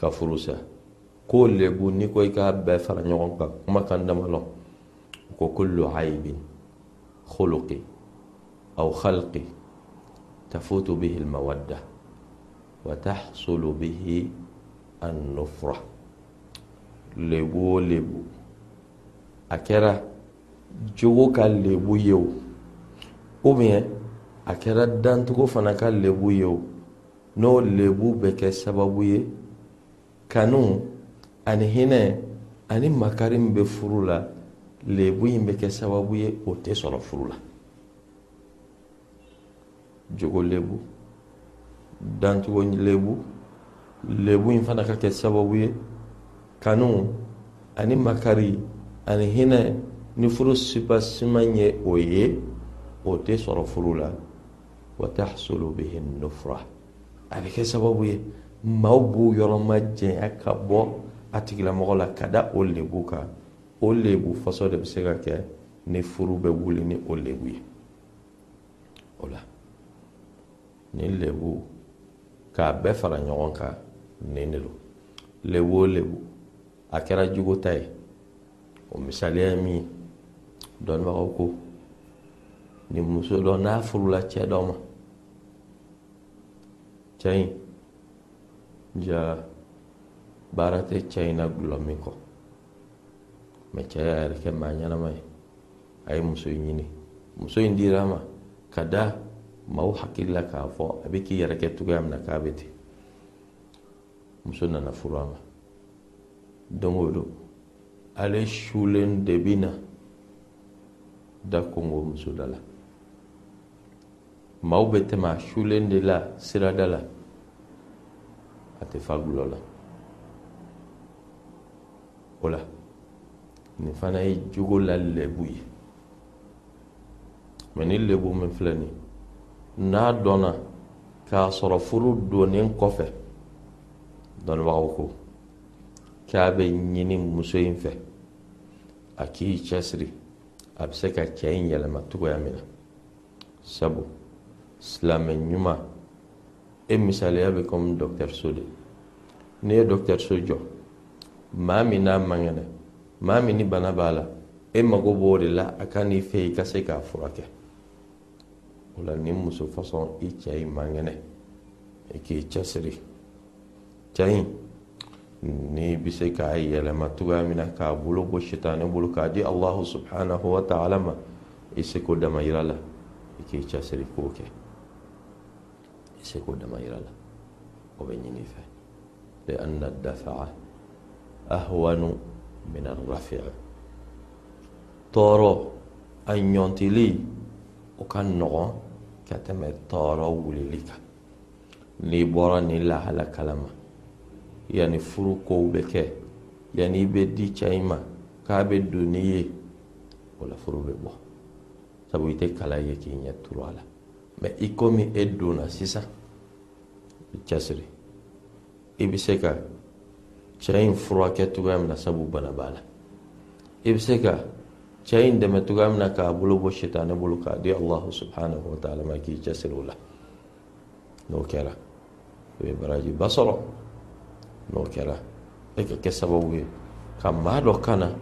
ka furusa ko lebu ni ko i k'a bɛɛ fara ɲɔgɔn kan kumakan dama lɔ ko kullu aibin khuluqi aw khalqi tafutu bihi almawadda wa tahsulu bihi annufra lebu o lebu a kɛra jogo ka lebu ye o ou bien a kɛra dancogo fana ka lebu ye o n'o lebu bɛ kɛ sababu ye kanu ani hinɛ ani makari min bɛ furu la lebu in bɛ kɛ sababu ye o tɛ sɔrɔ furu la. Jogo lebu dancogo lebu lebu in fana ka kɛ sababu ye kanu ani makari ani hinɛ ni furu sipasiman ye o ye o tɛ sɔrɔ furu la. Wa tahsulu bihi nufra. A bɛ kɛ sababu ye maaw b'u yɔrɔ ma jɛnya ka bɔ a tigilamɔgɔ la ka da o lebu kan. O lebu de bɛ se ka kɛ ni furu bɛ wuli ni o lebu ye. O la lebu k'a bɛɛ fara ɲɔgɔn kan nin de don lebu o lebu a kɛra jugu ta ye. O misaliya min ye. Ko ni muso dɔ n'a furula cɛ dɔ ma cɛ ja baara tɛ cɛ in na gulɔ y'a yɛrɛ kɛ maa ɲɛnama ye a ye muso in ɲini muso in dira a ma ka da maaw hakili la k'a fɔ a bɛ k'i yɛrɛ kɛ cogoya min na k'a bɛ muso nana furu a ma don o don ale sulen de bɛ da kongo muso da la maaw bɛ tɛmɛ a sulen de la sirada la a tɛ fa gulɔ la o la nin fana ye jogo la lɛbu ye. Mɛ ni lɛbu min filɛ nin n'a dɔnna k'a sɔrɔ furu donnen kɔfɛ dɔnnibagaw ko k'a bɛ ɲini muso in fɛ a k'i cɛsiri a bɛ se ka cɛ in yɛlɛma cogoya min na. Sabu silamɛ ɲuman e misaliya bɛ komi dɔkitɛriso de n'i ye dɔkitɛriso jɔ. Maa min n'a man kɛnɛ maa min ni bana b'a la e mago b'o de la a ka n'i fɛ i ka se k'a furakɛ. O la ni muso fasɔn i cɛ in man kɛnɛ i k'i cɛsiri. Cɛ in ni bi se k'a yɛlɛma cogoya min na k'a bolo bɔ sitanɛ bolo k'a di alahu subhanahu wa ta'ala ma i se k'o dama yira la i k'i cɛsiri k'o kɛ. I se k'o dama yira la o bɛ ɲini i fɛ لأن الدفع أهون من الرفع. طارو أن ينتلي وكان نوع كتم طارو لليك نبرا نلا على كلمة. يعني فروكو بك يعني بدي شايمة. كاب الدنيا ولا فرو ببو سبو يتك على يكين يترو على. ما إيكومي إدونا سيسا. تشسري i bɛ se ka cɛ in furakɛ cogoya min na sabu bana b'a la i bɛ se ka cɛ in dɛmɛ cogoya min na k'a bolo bɔ sitanɛ bolo k'a di alahu subhanahu wa ta'ala ma k'i cɛsiri o la n'o kɛra i bɛ barajiba sɔrɔ n'o kɛra e ka kɛ sababu ye ka maa dɔ kana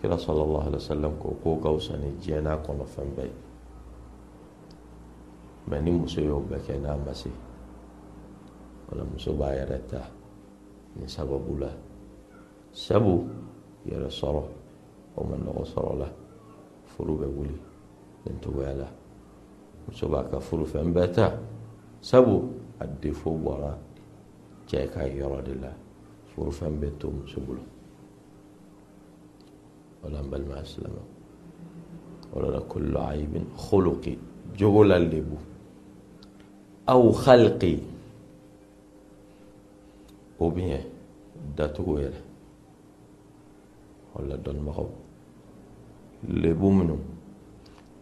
kira sallallahu alaihi wa sallam ko k'o ka wusa ni diɲɛ n'a kɔnɔ fɛn bɛɛ ye mɛ ni muso y'o bɛɛ kɛ n'a ma se wala muso b'a yɛrɛ ta ni sababu la sabu yɛrɛ sɔrɔ o ma nɔgɔ sɔrɔ la furu bɛ wuli nin cogoya la muso b'a ka furu fɛn bɛɛ ta sabu a defo bɔra cɛ ka yɔrɔ de la furu fɛn ou bien datugu yɛrɛ wala dɔnibagaw lebu minnu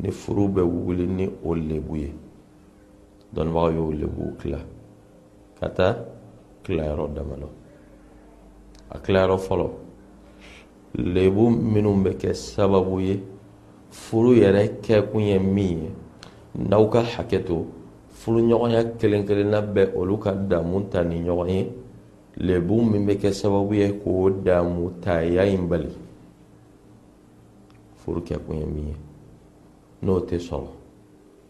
ni furu bɛ wuli ni o lebu ye dɔnibagaw y'o lebu tila ka taa tilayɔrɔ dama dɔ a tilayɔrɔ fɔlɔ lebu minnu bɛ kɛ sababu ye furu yɛrɛ kɛkun ye min ye n'aw ka hakɛ to furuɲɔgɔnya kelen kelenna bɛ olu ka damu ta ni ɲɔgɔn ye lebu min bɛ kɛ sababu ye k'o damu taya in bali furu kɛ kun ye min ye n'o tɛ sɔrɔ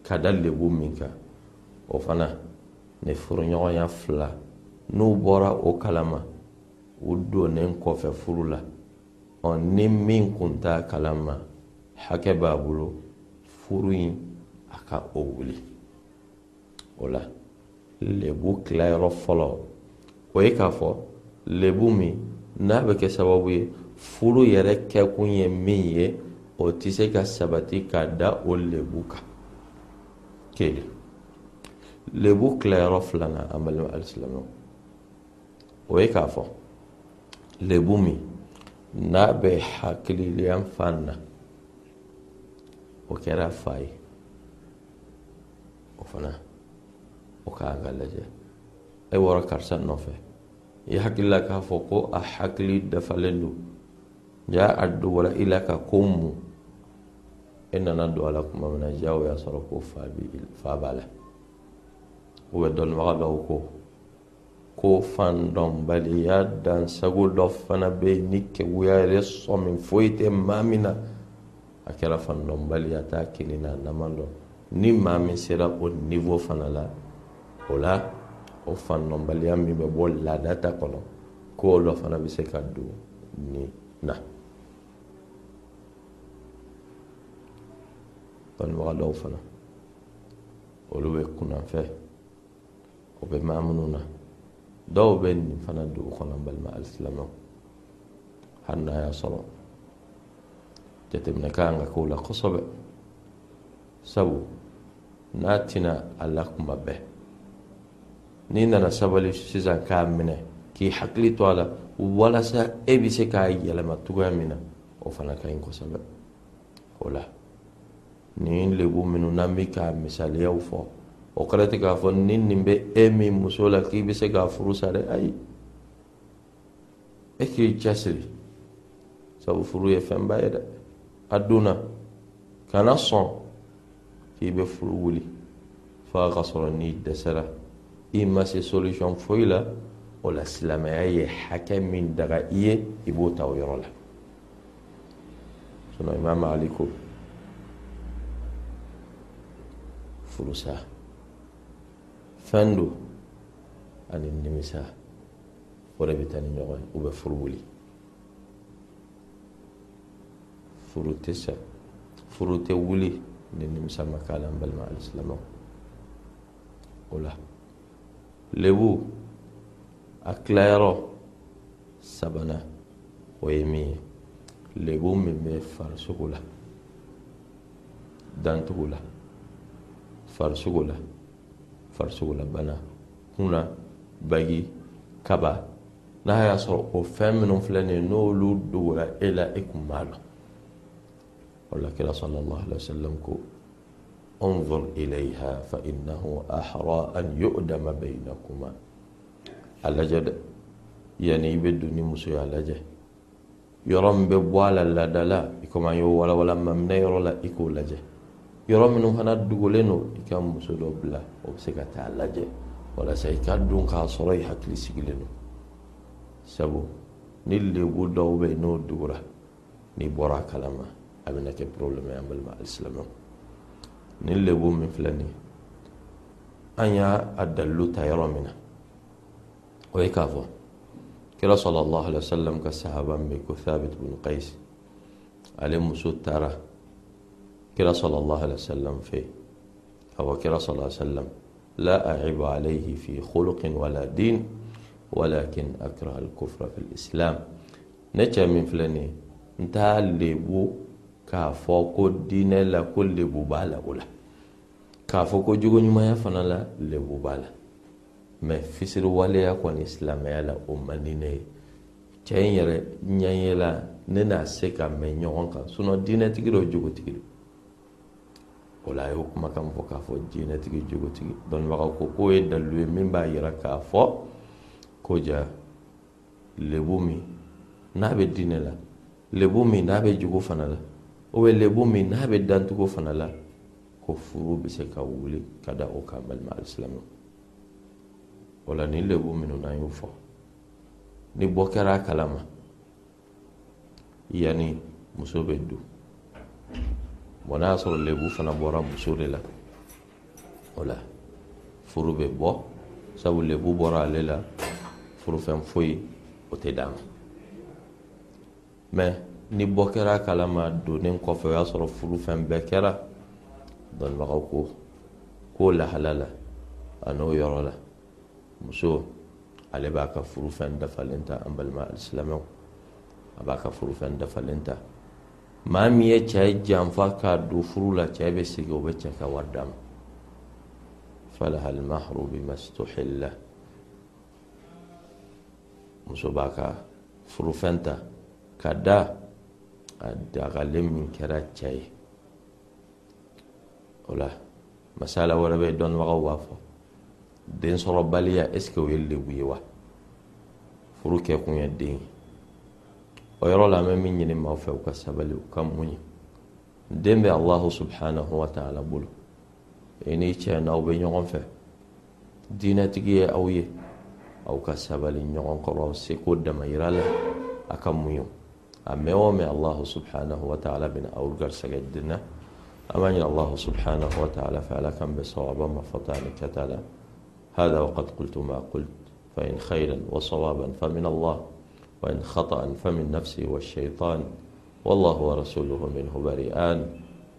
ka da lebu min kan o fana ni furuɲɔgɔnya fila n'u bɔra o kalama u donnen kɔfɛ furu la ni min kun t'a kalama. Hakɛ b'a bolo furu in a ka o wuli o la lebu tilayɔrɔ fɔlɔ o ye k'a fɔ lebu min n'a bɛ kɛ sababu ye furu yɛrɛ kɛkun ye min ye o tɛ se ka sabati ka da o lebu kan kelen lebu tilayɔrɔ filanan an balima alisilamɛw o ye k'a fɔ lebu min n'a bɛ hakiliyan fan na o kɛra fa ye o fana o k'an ka lajɛ e wɔrɔ karisa nɔfɛ i hakilila k'a fɔ ko a hakili dafalen don ja a dogora i la ka ko mun e nana don a la kuma min na ja o y'a sɔrɔ ko fa b'a la u bɛ dɔnnibaga dɔw ko ko fandɔnbaliya dansago dɔ fana bɛ yen ni kɛgoya yɛrɛ sɔmin foyi tɛ maa min na a kɛra fandɔnbaliya t'a kelen na a nama dɔn ni maa min sera o fana la o la o fannɔnbaliya min bɛ bɔ laada ta kɔnɔ ko dɔ fana bɛ se ka don nin na dɔnnibaga dɔw fana olu bɛ kunnafɛ o bɛ maa minnu na dɔw bɛ nin fana dugu kɔnɔ balima alisilamɛw hali n'a y'a sɔrɔ jateminɛ kan ka k'o la kosɛbɛ sabu n'a tɛna a la kuma bɛɛ نينا سبلي سيزان كامنة كي حقلي توالا ولا سا إبي سكا يلما تغامنا أو فانا كاين كو سبب ولا. نين لبو منو نامي كا مثاليا أو فو. أو قلت كافو نين نمبي إمي مسولا كي بي سكا فروسا أي. إكي جسري. سبو فرو يفن بايدا. أدونا. كان الصن في بفرولي فاغصر النيد دسره إما سي سوليشن فويلا ولا سلام أي حكم من دغائية يبو تاويرو لها. سنو إمام عليكو؟ فلوسا. فندو. أن النمسا. وربتاني نغوي. وبفروولي فروتسا فروتي ولي للنمسا مكالا بالمع الإسلام. ولا. Lebu a tilayɔrɔ sabanan o ye min ye lebu min bɛ farisogo la dancogo la farisogo la bagi kaba n'a y'a sɔrɔ o fɛn minnu filɛ nin ye n'olu dogora e la e kun b'a dɔn o la kira sallallahu alaihi wa sallam ko انظر إليها فإنه أحرى أن يؤدم بينكما. الأجد يعني بدوني مسوي الأجد يرم ببوالا لدلا إكما يوالا ولا ممنا يرولا إكو لجه يرم منو هنا دوغولينو إكام مسوي لبلا وبسكتا لجه ولا سيكاد دون كاسوري حكلي سيكلينو سبو نيلي ودو بينو دورا كلاما أبنك بروبلم يعمل مع الإسلامي nin lebu min filɛ nin ye an y'a dalilu ta yɔrɔ min na o ye k'a fɔ kira sallallahu alaihi wasallam ka sahaba min bɛ ko thabit bin qais ale muso taara kira sallallahu alaihi wasallam fɛ a fɔ kira sallallahu alaihi wasallam la a'ibu alayhi fi khuluqin wala din walakin akraha al-kufra fi al-islam ne cɛ min filɛ nin ye n t'a lebu k'a fɔ ko diinɛ la ko lebu b'a la o la. K'a fɔ ko jogoɲumanya fana la lebu b'a la. Mɛ fisiri waleya kɔni silamɛya la o man di ne ye. Cɛ in yɛrɛ ɲɛɲɛ ne n'a se ka mɛn ɲɔgɔn kan. Sinɔn diinɛtigi dɔ jogotigi do. O la a y'o kumakan fɔ k'a fɔ diinɛtigi jogotigi. Dɔnnibagaw ko k'o ye dalilu ye. Min b'a yira k'a fɔ ko ja lebu min n'a bɛ diinɛ la. Lebu min n'a bɛ jogo fana la o bɛ lebu min n'a bɛ dancogo fana la ko furu bɛ se ka wuli ka da o kan balima alisilamɛw o la nin lebu minnu n'an y'o fɔ ni bɔ kɛra a kalama yanni muso bɛ don bɔn n'a y'a sɔrɔ lebu fana bɔra muso de la o la furu bɛ bɔ sabu lebu bɔra ale la furufɛn foyi o tɛ d'a ma mɛ ni bɔ kɛra kalama donnen kɔfɛ o y'a sɔrɔ furufɛn bɛɛ kɛra. Dɔnnibagaw ko k'o lahala la a n'o yɔrɔ la. Muso ale b'a ka furufɛn dafalen ta an balima alisilamɛw. A b'a ka furufɛn dafalen ta. Maa min ye cɛ janfa k'a don furu la cɛ bɛ sigi o bɛ cɛ ka wari d'a ma. Falaha almahru bima stuhilla muso b'a ka furufɛn ta ka da a dagalen min kɛra cɛ ye o la masala wɛrɛ bɛ dɔnnibagaw b'a fɔ densɔrɔbaliya que o ye lebu ye wa furu kɛ kun ye den ye o yɔrɔ la an bɛ min ɲini maaw fɛ u ka sabali u ka muɲu den bɛ allahu subhanahu wa ta'ala bolo i n'i cɛ n'aw bɛ ɲɔgɔn fɛ diinɛtigi ye aw ye aw ka sabali ɲɔgɔn kɔrɔ seko damayira la a ka muɲu أميومي الله سبحانه وتعالى من أوغر سجدنا أمني الله سبحانه وتعالى فعلا كان بصواب ما فطان كتالا هذا وقد قلت ما قلت فإن خيرا وصوابا فمن الله وإن خطأ فمن نفسي والشيطان. والله ورسوله منه بريئان.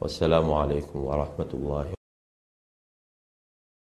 والسلام عليكم ورحمة الله